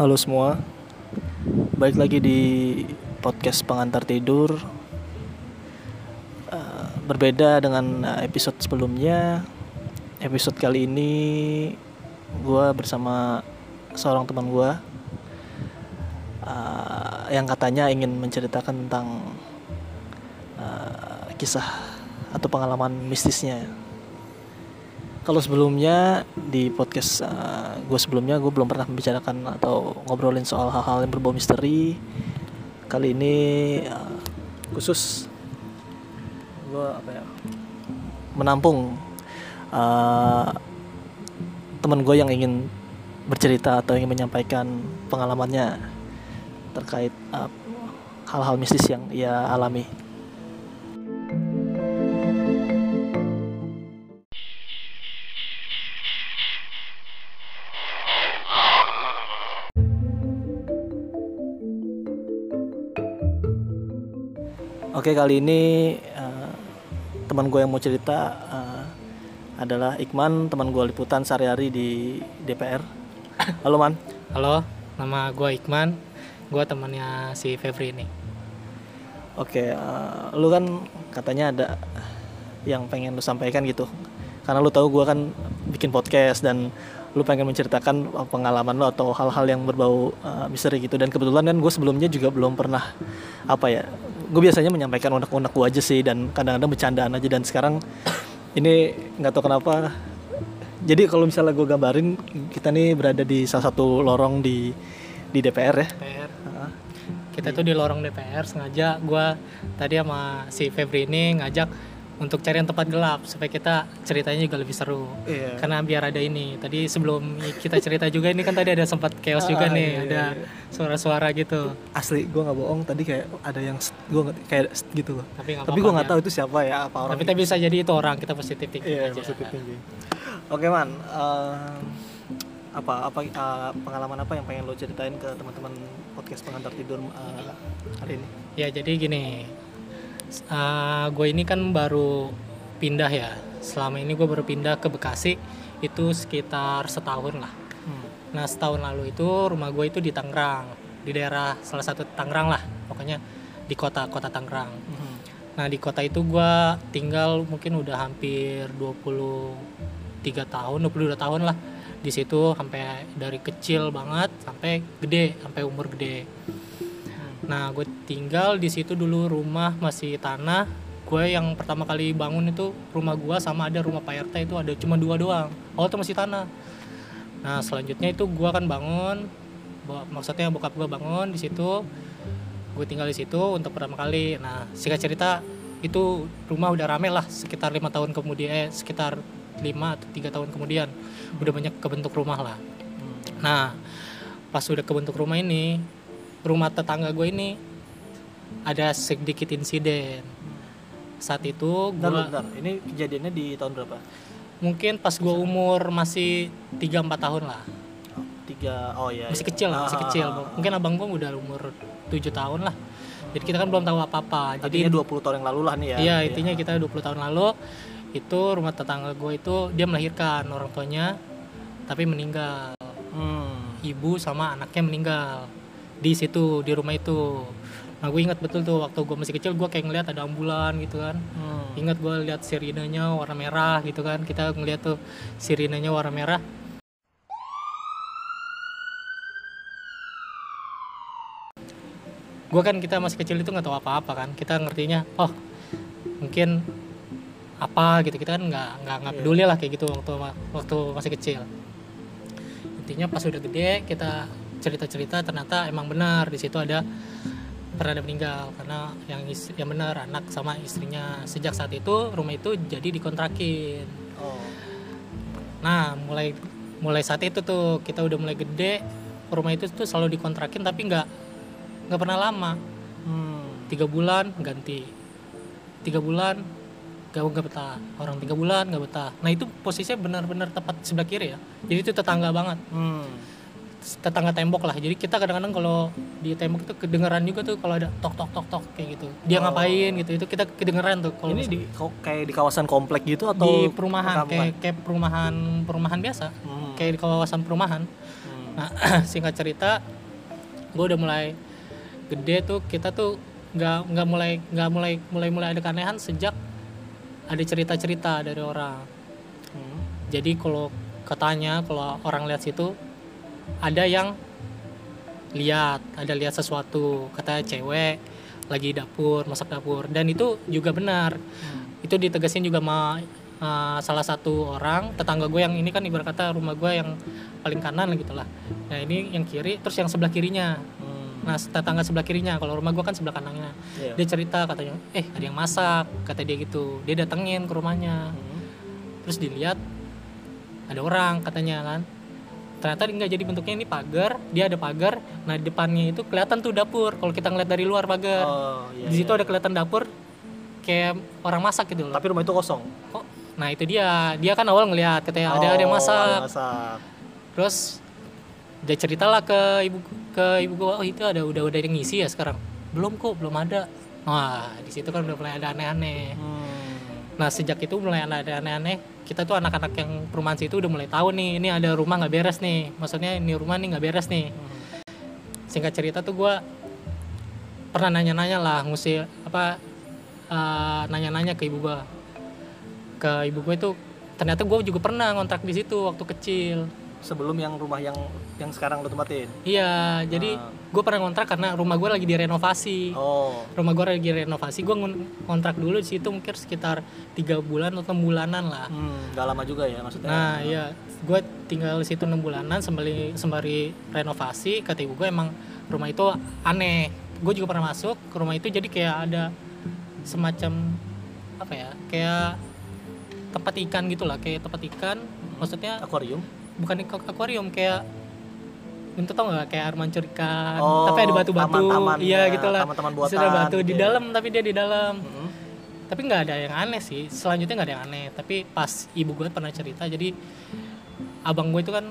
Halo semua, balik lagi di podcast pengantar tidur. Eh, berbeda dengan eh, episode sebelumnya, episode kali ini gue bersama seorang teman gue eh, yang katanya ingin menceritakan tentang kisah atau pengalaman mistisnya. Kalau sebelumnya di podcast gue sebelumnya gue belum pernah membicarakan atau ngobrolin soal hal-hal yang berbau misteri. Kali ini uh, khusus gue apa ya menampung uh, teman gue yang ingin bercerita atau ingin menyampaikan pengalamannya terkait uh, hal-hal mistis yang ia alami. Oke kali ini uh, teman gue yang mau cerita uh, adalah Ikman teman gue liputan sehari-hari di DPR. Halo man. Halo, nama gue Ikman. Gue temannya si Febri ini. Oke, uh, lu kan katanya ada yang pengen lu sampaikan gitu. Karena lu tahu gue kan bikin podcast dan lu pengen menceritakan pengalaman lu atau hal-hal yang berbau uh, misteri gitu. Dan kebetulan kan gue sebelumnya juga belum pernah apa ya gue biasanya menyampaikan unek-unek gue aja sih dan kadang-kadang bercandaan aja dan sekarang ini nggak tahu kenapa jadi kalau misalnya gue gambarin kita nih berada di salah satu lorong di di DPR ya DPR. Heeh. Kita tuh di lorong DPR sengaja gue tadi sama si Febri ini ngajak untuk cari yang tempat gelap supaya kita ceritanya juga lebih seru. Iya. Karena biar ada ini. Tadi sebelum kita cerita juga ini kan tadi ada sempat chaos juga Ah, nih, iya, ada iya. suara-suara gitu. asli gue nggak bohong tadi kayak ada yang gue kayak gitu loh Tapi tapi gue nggak ya. tahu itu siapa ya apa orang Tapi kita bisa jadi itu orang, kita positif thinking iya aja. positif thinking oke man eh, apa apa eh, pengalaman apa yang pengen lo ceritain ke teman-teman podcast pengantar tidur eh, hari ini Ya jadi gini, gue ini kan baru pindah ya. Selama ini gue baru pindah ke Bekasi itu sekitar setahun lah. Hmm. Nah setahun lalu itu rumah gue itu di Tangerang, di daerah salah satu Tangerang lah, pokoknya di kota kota Tangerang. Mhm. Nah di kota itu gue tinggal mungkin udah hampir 23 tahun, 22 tahun lah di situ sampai dari kecil banget sampai gede, sampai umur gede. Nah, gue tinggal di situ dulu rumah masih tanah. Gue yang pertama kali bangun itu rumah gue sama ada rumah Pak RT itu ada cuma dua doang. Oh, itu masih tanah. Nah, selanjutnya itu gue kan bangun. Maksudnya bokap gue bangun di situ. Gue tinggal di situ untuk pertama kali. Nah, singkat cerita itu rumah udah rame lah sekitar lima tahun kemudian, eh, sekitar lima atau tiga tahun kemudian udah banyak kebentuk rumah lah. Nah, pas udah kebentuk rumah ini, rumah tetangga gue ini ada sedikit insiden. Saat itu gue bentar. Ini kejadiannya di tahun berapa? mungkin pas gue umur masih 3-4 tahun lah. Oh, tiga, oh iya. Masih iya. kecil lah, masih Ah, kecil. ah, ah, ah. Mungkin abang gue udah umur 7 tahun lah. Jadi kita kan belum tahu apa-apa. Jadi Artinya 20 tahun yang lalu lah nih ya. Iya, intinya kita 20 tahun lalu itu rumah tetangga gue itu dia melahirkan orang tuanya tapi meninggal. Hmm. ibu sama anaknya meninggal di situ di rumah itu. Nah gue ingat betul tuh waktu gue masih kecil gue kayak ngeliat ada ambulan gitu kan. Hmm. ingat gue lihat sirinenya warna merah gitu kan. Kita ngeliat tuh sirinenya warna merah. Gue kan kita masih kecil itu nggak tahu apa-apa kan. Kita ngertinya oh mungkin apa gitu. Kita kan nggak nggak nggak Iya. peduli lah kayak gitu waktu waktu masih kecil. Intinya pas udah gede kita cerita-cerita ternyata emang benar. Di situ ada pernah ada meninggal karena yang is- yang benar anak sama istrinya. Sejak saat itu rumah itu jadi dikontrakin. Oh. nah mulai mulai saat itu tuh kita udah mulai gede rumah itu tuh selalu dikontrakin tapi nggak nggak pernah lama. Hmm. tiga bulan ganti. Tiga bulan gak nggak betah. Orang tiga bulan nggak betah. Nah itu posisinya benar-benar tepat sebelah kiri ya. Jadi itu tetangga banget. Hmm. Tetangga tembok lah jadi kita kadang-kadang kalau di tembok itu kedengeran juga tuh kalau ada tok tok tok tok kayak gitu dia Oh. ngapain gitu itu kita kedengeran tuh kalau Ini misalnya di kayak di kawasan komplek gitu atau di perumahan kayak kayak perumahan perumahan biasa Hmm. kayak di kawasan perumahan Hmm. Nah, singkat cerita, gue udah mulai gede tuh kita tuh nggak nggak mulai nggak mulai mulai mulai ada keanehan sejak ada cerita-cerita dari orang. Hmm. Jadi kalau katanya kalau orang lihat situ ada yang lihat, ada lihat sesuatu, katanya cewek lagi dapur, masak dapur dan itu juga benar. Itu ditegasin juga sama uh, salah satu orang tetangga gue yang ini kan ibarat kata rumah gue yang paling kanan gitu lah. Nah, ini yang kiri terus yang sebelah kirinya. Hmm. Nah, tetangga sebelah kirinya. Kalau rumah gue kan sebelah kanannya. Iya. Dia cerita katanya, "Eh, ada yang masak." Kata dia gitu. Dia datengin ke rumahnya Hmm. terus dilihat ada orang katanya kan ternyata nggak jadi bentuknya ini pagar dia ada pagar nah di depannya itu kelihatan tuh dapur kalau kita ngeliat dari luar pagar Oh, iya. di situ iya. ada kelihatan dapur kayak orang masak gitu loh Tapi rumah itu kosong. kok nah itu dia dia kan awal ngelihat katanya ada ada yang Oh, masak masak. terus dia ceritalah ke ibu ke ibu gua oh itu ada udah udah yang ngisi ya sekarang belum kok belum ada wah di situ kan udah mulai ada aneh-aneh Hmm. Nah sejak itu mulai ada aneh-aneh. Kita tuh anak-anak yang perumahan situ udah mulai tahu nih, ini ada rumah nggak beres nih. Maksudnya ini rumah nih nggak beres nih. Singkat cerita tuh gue pernah nanya-nanya lah, ngusil apa eh, nanya-nanya ke ibu gue. Ke ibu gue itu ternyata gue juga pernah ngontrak di situ waktu kecil. Sebelum yang rumah yang yang sekarang lo tempatin. Iya, jadi Ah. gue pernah ngontrak karena rumah gue lagi direnovasi. Oh. Rumah gue lagi renovasi, gue ngontrak dulu di situ mungkin sekitar tiga bulan atau enam bulanan lah. Hmm, gak lama juga ya maksudnya. Nah iya, gue tinggal di situ enam bulanan sembari sembari renovasi. Kata ibu gue emang rumah itu aneh. Gue juga pernah masuk ke rumah itu jadi kayak ada semacam apa ya, kayak tempat ikan gitulah, kayak tempat ikan. Maksudnya Akuarium. Bukan ak- akuarium kayak untuk tau nggak? Kayak air mancur ikan, Oh, tapi ada batu-batu, iya ya, gitulah. taman-taman buatan batu di gitu ya. dalam, tapi dia di dalam. Hmm. tapi nggak ada yang aneh sih. Selanjutnya nggak ada yang aneh. Tapi pas ibu gue pernah cerita jadi abang gue itu kan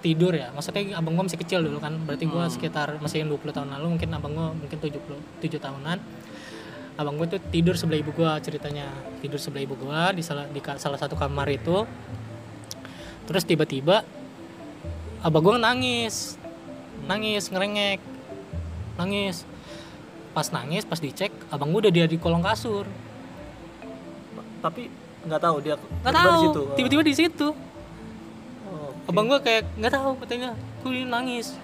tidur ya. Maksudnya abang gue masih kecil dulu kan. Berarti gue Hmm. sekitar masih yang 20 tahun lalu mungkin abang gue mungkin 70 7 tahunan. Abang gue tuh tidur sebelah ibu gue ceritanya. Tidur sebelah ibu gue di salah di salah satu kamar itu terus tiba-tiba abang gue nangis. Nangis ngerengek. Nangis. Pas nangis pas dicek abang gue udah dia di kolong kasur. Tapi nggak tahu dia nggak tiba-tiba tahu. di situ. Oh. tiba-tiba di situ. Oh, oke. abang gue kayak nggak tahu katanya gue nangis.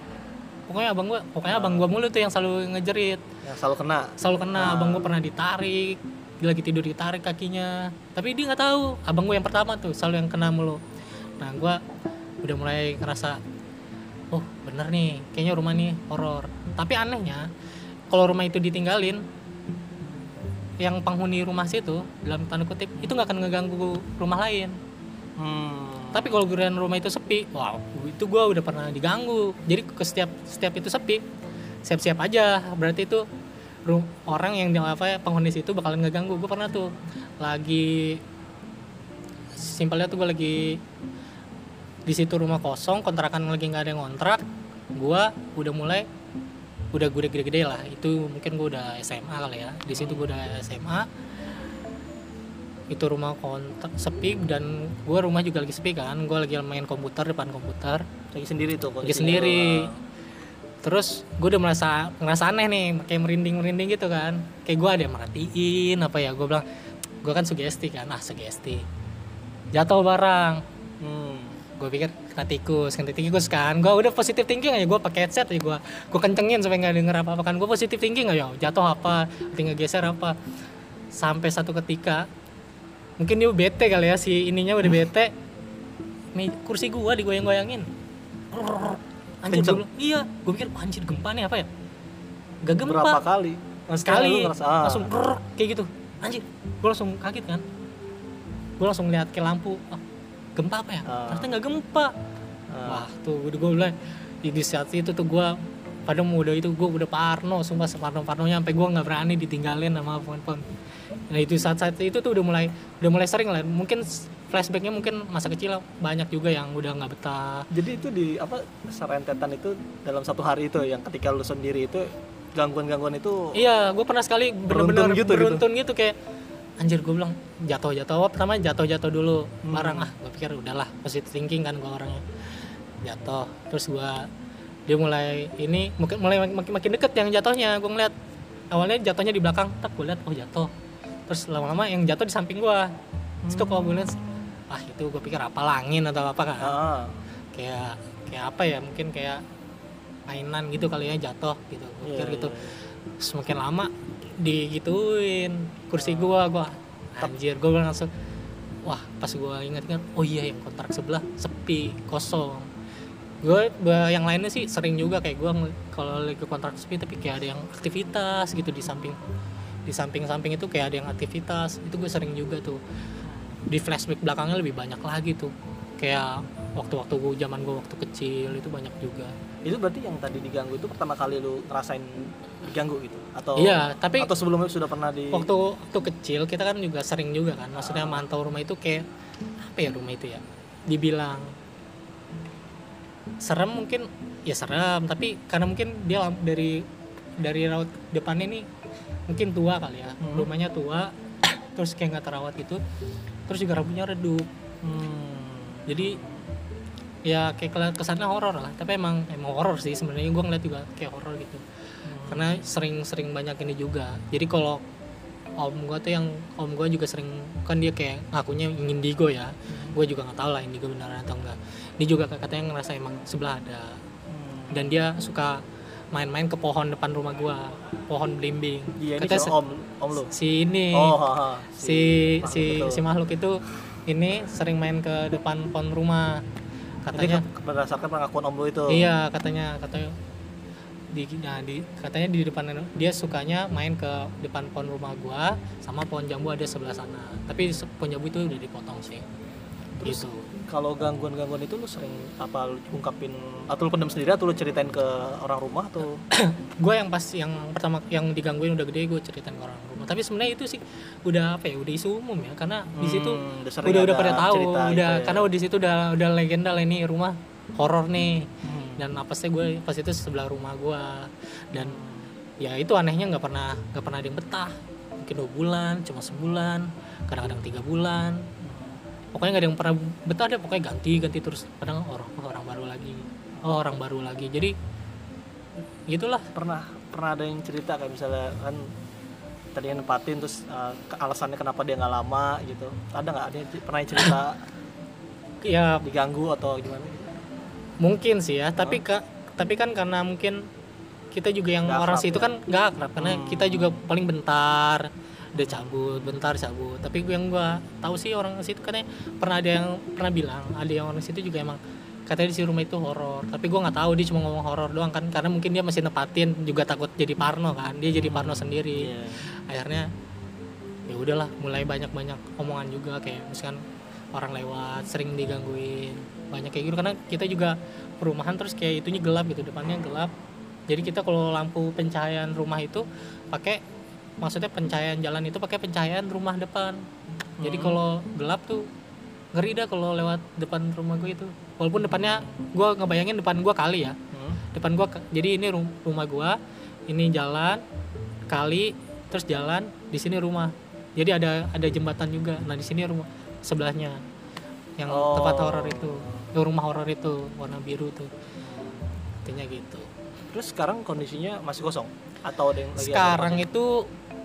Pokoknya abang gue pokoknya abang gue mulu tuh yang selalu ngejerit. Yang selalu kena. selalu kena. Ah. abang gue pernah ditarik. Dia lagi tidur ditarik kakinya. Tapi dia nggak tahu. Abang gue yang pertama tuh selalu yang kena mulu nah gue udah mulai ngerasa oh bener nih kayaknya rumah nih horor. Tapi anehnya kalau rumah itu ditinggalin yang penghuni rumah situ dalam tanda kutip itu nggak akan ngeganggu rumah lain. Hmm. tapi kalau giliran rumah itu sepi wow itu gue udah pernah diganggu. Jadi ke setiap setiap itu sepi siap-siap aja. Berarti itu orang yang di apa ya, penghuni situ bakalan ngeganggu. Gue pernah tuh lagi simpelnya tuh gue lagi di situ rumah kosong kontrakan lagi nggak ada yang ngontrak gue udah mulai udah gue udah gede-gede lah. Itu mungkin gue udah SMA kali ya. Di situ gue udah SMA itu rumah kontrak sepi dan gue rumah juga lagi sepi kan. Gue lagi main komputer depan komputer. Lagi sendiri tuh lagi sendiri. terus gue udah merasa ngerasa aneh nih kayak merinding merinding gitu kan. Kayak gue ada yang merhatiin apa ya gue bilang gue kan sugesti kan. Ah sugesti. Jatuh barang. Hmm. Gue pikir kena tikus kena tikus kan. Gue udah positif thinking aja gue pakai headset aja gue gue kencengin supaya nggak denger apa apa kan. Gue positif thinking aja jatuh apa tinggal geser apa. Sampai satu ketika mungkin dia bete kali ya si ininya udah bete. Kursi gue digoyang-goyangin. Anjir bilang, iya gue pikir "Wah, anjir gempa nih apa ya? Gak gempa. Berapa kali? Sekali. Lu ngerasa, ah. langsung kayak gitu. Anjir gue langsung kaget kan. Gue langsung lihat ke lampu ah, gempa apa ya? Ah. ternyata nggak gempa. Ah. wah tuh udah gue bilang di, di saat itu tuh gue pada muda itu gue udah parno sumpah separno parnonya sampai gue nggak berani ditinggalin sama phone nah itu saat saat itu tuh udah mulai udah mulai sering lah. Mungkin flashbacknya mungkin masa kecil banyak juga yang udah nggak betah. Jadi itu di apa serentetan itu dalam satu hari itu yang ketika lu sendiri itu gangguan-gangguan itu Iya, gue pernah sekali bener-bener Beruntun gitu, beruntun gitu, kayak anjir gue bilang jatuh jatuh pertama jatuh jatuh dulu. Hmm. barang ah gue pikir udahlah positive thinking kan gue orangnya. Jatuh terus gua dia mulai ini mungkin mulai makin makin deket yang jatuhnya gua ngeliat. Awalnya jatuhnya di belakang tak gua lihat oh jatuh. Terus lama-lama yang jatuh di samping gua. Terus tuh kalau gua lihat ah itu gua pikir apa langin atau apa kan? Ah, kayak kayak apa ya mungkin kayak mainan gitu kali ya jatuh gitu iya, pikir gitu. iya. semakin lama digituin. Kursi gua gua anjir gua bilang langsung wah pas gua ingat-ingat oh iya yang kontrak sebelah sepi kosong. Gue yang lainnya sih sering juga kayak gua ngel- kalau lagi kontrak sepi tapi kayak ada yang aktivitas gitu di samping di samping-samping itu kayak ada yang aktivitas itu gue sering juga tuh. Di flashback belakangnya lebih banyak lagi tuh. Kayak waktu-waktu gue zaman gue waktu kecil itu banyak juga. Itu berarti yang tadi diganggu itu pertama kali lu ngerasain diganggu gitu atau iya tapi atau sebelumnya sudah pernah di waktu waktu kecil kita kan juga sering juga kan maksudnya mantau rumah itu kayak apa ya rumah itu ya? Dibilang serem mungkin ya serem tapi karena mungkin dia dari dari raut depannya nih mungkin tua kali ya. Hmm. rumahnya tua terus kayak nggak terawat gitu terus juga rambutnya redup. Hmm. jadi ya kayak kesannya horor lah. Tapi emang emang horor sih sebenarnya. Gue ngeliat juga kayak horor gitu karena sering-sering banyak ini juga. Jadi kalau om gue tuh yang om gue juga sering kan dia kayak ngakunya indigo ya. Gue juga nggak tahu lah indigo beneran atau enggak. Dia juga katanya ngerasa emang sebelah ada. Hmm. dan dia suka main-main ke pohon depan rumah gue pohon belimbing. Iya Katanya se- om om lu. si ini. Oh, ha, ha. si makhluk si si makhluk itu ini sering main ke depan pohon rumah. Katanya ke- berdasarkan pengakuan om lu itu. Iya katanya katanya di, nah, di katanya di depan dia sukanya main ke depan pohon rumah gua sama pohon jambu ada sebelah sana. Tapi pohon jambu itu udah dipotong sih. Terus gitu. kalau gangguan-gangguan itu lu sering apa lu ungkapin atau lu pendam sendiri atau lu ceritain ke orang rumah atau? Gue yang pas yang pertama yang digangguin udah gede gue ceritain ke orang rumah. Tapi sebenarnya itu sih udah apa ya udah isu umum ya karena di situ Hmm, udah udah udah ada pada tahu udah ya. karena di situ udah udah legenda lah ini rumah horor nih. Hmm. Dan apa sih gue pas itu sebelah rumah gue. Dan ya itu anehnya nggak pernah nggak pernah ada yang betah. Mungkin dua bulan cuma sebulan kadang-kadang tiga bulan. Pokoknya nggak ada yang pernah betah deh pokoknya ganti ganti terus. Kadang orang oh, orang baru lagi. Oh orang baru lagi. Jadi gitulah. Pernah pernah ada yang cerita kayak misalnya kan tadi yang nempatin terus uh, alasannya kenapa dia nggak lama gitu. Ada nggak? Ada pernah cerita ya. diganggu atau gimana? gitu? Mungkin sih ya tapi ka- tapi kan karena mungkin kita juga yang Nggak orang situ ya? kan nggak akrab karena Hmm. kita juga paling bentar udah cabut bentar cabut tapi gue yang gua tahu sih orang situ katanya pernah ada yang pernah bilang ada yang orang situ juga emang katanya di si rumah itu horor tapi gua nggak tahu dia cuma ngomong horor doang kan karena mungkin dia masih nepatin juga takut jadi parno kan dia jadi parno sendiri Iya. akhirnya ya udahlah mulai banyak banyak omongan juga kayak misalkan orang lewat sering digangguin banyak kayak gitu. Karena kita juga perumahan terus kayak itunya gelap gitu depannya gelap. Jadi kita kalau lampu pencahayaan rumah itu pakai maksudnya pencahayaan jalan itu pakai pencahayaan rumah depan. Jadi Hmm. kalau gelap tuh ngeri dah kalau lewat depan rumah gue itu. Walaupun depannya gue ngebayangin depan gue kali ya. Hmm. depan gua ke- jadi ini rum- rumah gua ini jalan kali terus jalan di sini rumah. Jadi ada ada jembatan juga. Nah di sini rumah sebelahnya. Yang Oh. tempat horor itu. Rumah horor itu warna biru tuh. Intinya gitu. Terus sekarang kondisinya masih kosong? Atau ada yang lagi ada sekarang yang itu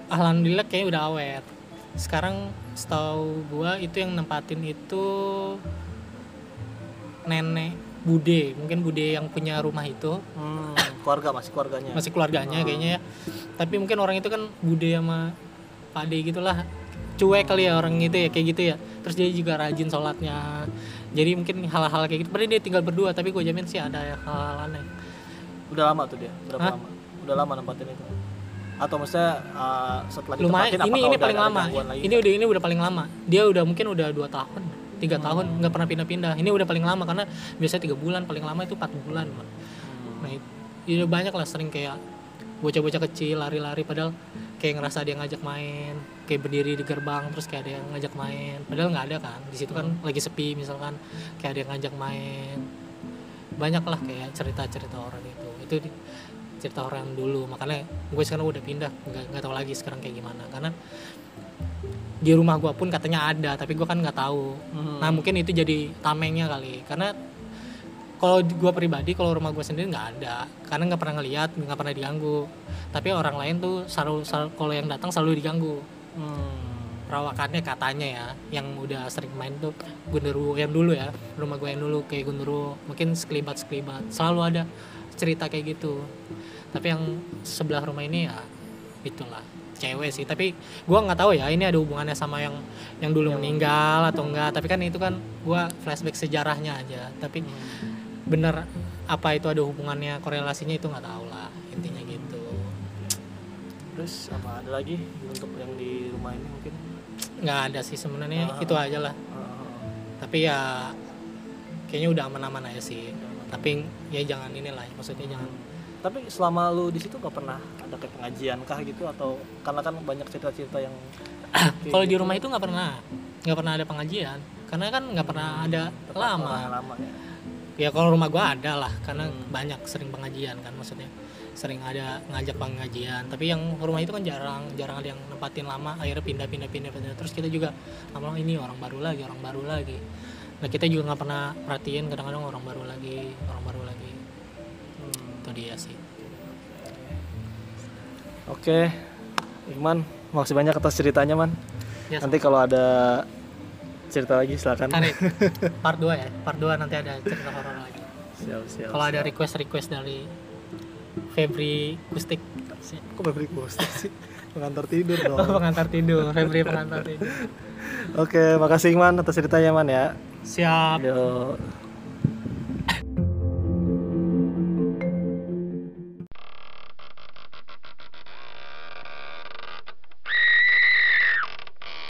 alhamdulillah kayaknya udah awet. Sekarang setahu gua itu yang nempatin itu nenek bude. Mungkin bude yang punya rumah itu. Hmm, keluarga masih keluarganya. Masih keluarganya Hmm. kayaknya ya. Tapi mungkin orang itu kan bude sama Pak De gitulah. Cuek kali ya orang itu ya kayak gitu ya terus dia juga rajin sholatnya. Jadi mungkin hal-hal kayak gitu padahal dia tinggal berdua tapi gue jamin sih ada hal-hal aneh. Udah lama tuh dia? Berapa Hah? lama? Udah lama nempatin itu? Atau maksudnya uh, setelah lumayan ini ini paling lama. ini udah ini udah paling lama. Dia udah mungkin udah dua tahun tiga tahun nggak pernah pindah-pindah. Ini udah paling lama karena biasanya tiga bulan paling lama itu empat bulan. Hmm. nah itu ya banyak lah sering kayak bocah-bocah kecil lari-lari padahal kayak ngerasa dia ngajak main kayak berdiri di gerbang terus kayak ada yang ngajak main. Padahal nggak ada kan di situ kan lagi sepi misalkan kayak ada yang ngajak main. Banyak lah kayak cerita-cerita orang itu. Itu di- cerita orang dulu. Makanya gue sekarang udah pindah nggak nggak tahu lagi sekarang kayak gimana. Karena di rumah gue pun katanya ada tapi gue kan nggak tahu. Hmm. Nah mungkin itu jadi tamengnya kali. Karena kalau gua pribadi kalau rumah gua sendiri nggak ada. Karena nggak pernah ngeliat nggak pernah diganggu. Tapi orang lain tuh selalu, selalu kalau yang datang selalu diganggu. Hmm. perawakannya katanya ya yang udah sering main tuh Gundurwo yang dulu ya rumah gue yang dulu kayak Gundurwo mungkin sekelibat sekelibat selalu ada cerita kayak gitu. Tapi yang sebelah rumah ini ya itulah cewek sih. Tapi gua nggak tahu ya ini ada hubungannya sama yang yang dulu meninggal atau enggak tapi kan itu kan gua flashback sejarahnya aja. Tapi bener apa itu ada hubungannya korelasinya itu nggak tahu lah intinya gitu. Terus apa ada lagi untuk yang di rumah ini mungkin? nggak ada sih sebenarnya Ah. itu aja lah. Uh, tapi ya kayaknya udah aman-aman aja sih. Tapi ya jangan inilah maksudnya jangan. Tapi selama lu di situ gak pernah ada kayak pengajian kah gitu? Atau karena kan banyak cerita-cerita yang kalau di gitu, rumah itu nggak pernah nggak pernah ada pengajian. Karena kan nggak pernah ada tetap lama. lama ya. Ya kalau rumah gua ada lah karena Hmm. banyak sering pengajian kan maksudnya sering ada ngajak pengajian tapi yang rumah itu kan jarang jarang ada yang nempatin lama akhirnya pindah pindah pindah pindah terus kita juga lama ini orang baru lagi orang baru lagi nah kita juga nggak pernah perhatiin kadang-kadang orang baru lagi orang baru lagi Hmm. itu dia sih Oke, Iman, makasih banyak atas ceritanya man. ya Nanti kalau ada cerita lagi silakan. Tarik part 2 ya part 2 nanti ada cerita horor lagi Siap, siap. kalau ada request request dari Febri Kustik Kok bebri ghosting sih? Pengantar tidur dong. oh, pengantar tidur Febri pengantar tidur Oke, makasih Iman atas ceritanya man ya. siap Yo.